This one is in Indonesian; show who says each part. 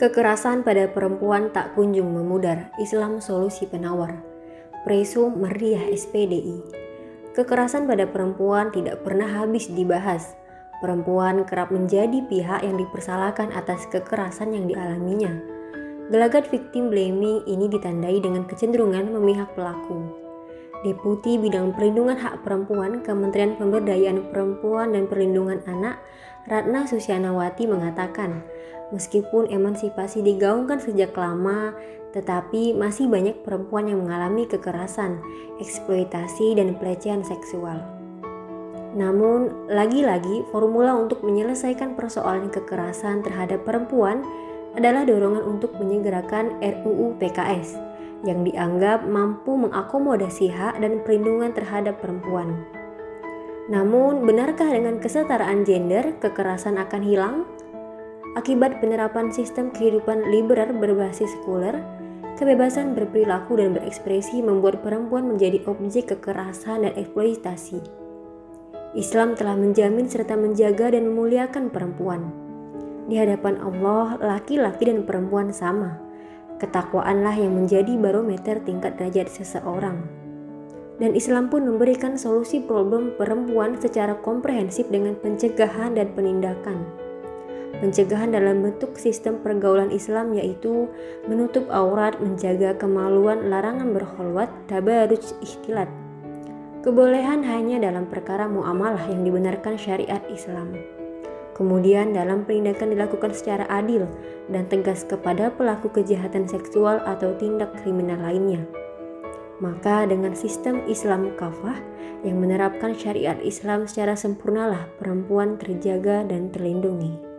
Speaker 1: Kekerasan pada perempuan tak kunjung memudar. Islam solusi penawar. Preso Meriah SPDI. Kekerasan pada perempuan tidak pernah habis dibahas. Perempuan kerap menjadi pihak yang dipersalahkan atas kekerasan yang dialaminya. Gelagat victim blaming ini ditandai dengan kecenderungan memihak pelaku. Deputi Bidang Perlindungan Hak Perempuan Kementerian Pemberdayaan Perempuan dan Perlindungan Anak Ratna Susyanawati mengatakan, meskipun emansipasi digaungkan sejak lama, tetapi masih banyak perempuan yang mengalami kekerasan, eksploitasi, dan pelecehan seksual. Namun, lagi-lagi formula untuk menyelesaikan persoalan kekerasan terhadap perempuan adalah dorongan untuk menyegerakan RUU PKS yang dianggap mampu mengakomodasi hak dan perlindungan terhadap perempuan. Namun, benarkah dengan kesetaraan gender kekerasan akan hilang? Akibat penerapan sistem kehidupan liberal berbasis sekuler, kebebasan berperilaku dan berekspresi membuat perempuan menjadi objek kekerasan dan eksploitasi. Islam telah menjamin serta menjaga dan memuliakan perempuan. Di hadapan Allah, laki-laki dan perempuan sama Ketakwaanlah yang menjadi barometer tingkat derajat seseorang. Dan Islam pun memberikan solusi problem perempuan secara komprehensif dengan pencegahan dan penindakan. Pencegahan dalam bentuk sistem pergaulan Islam yaitu menutup aurat, menjaga kemaluan, larangan berholwat, tabaruj ikhtilat. Kebolehan hanya dalam perkara muamalah yang dibenarkan syariat Islam. Kemudian dalam penindakan dilakukan secara adil dan tegas kepada pelaku kejahatan seksual atau tindak kriminal lainnya. Maka dengan sistem Islam kafah yang menerapkan syariat Islam secara sempurnalah perempuan terjaga dan terlindungi.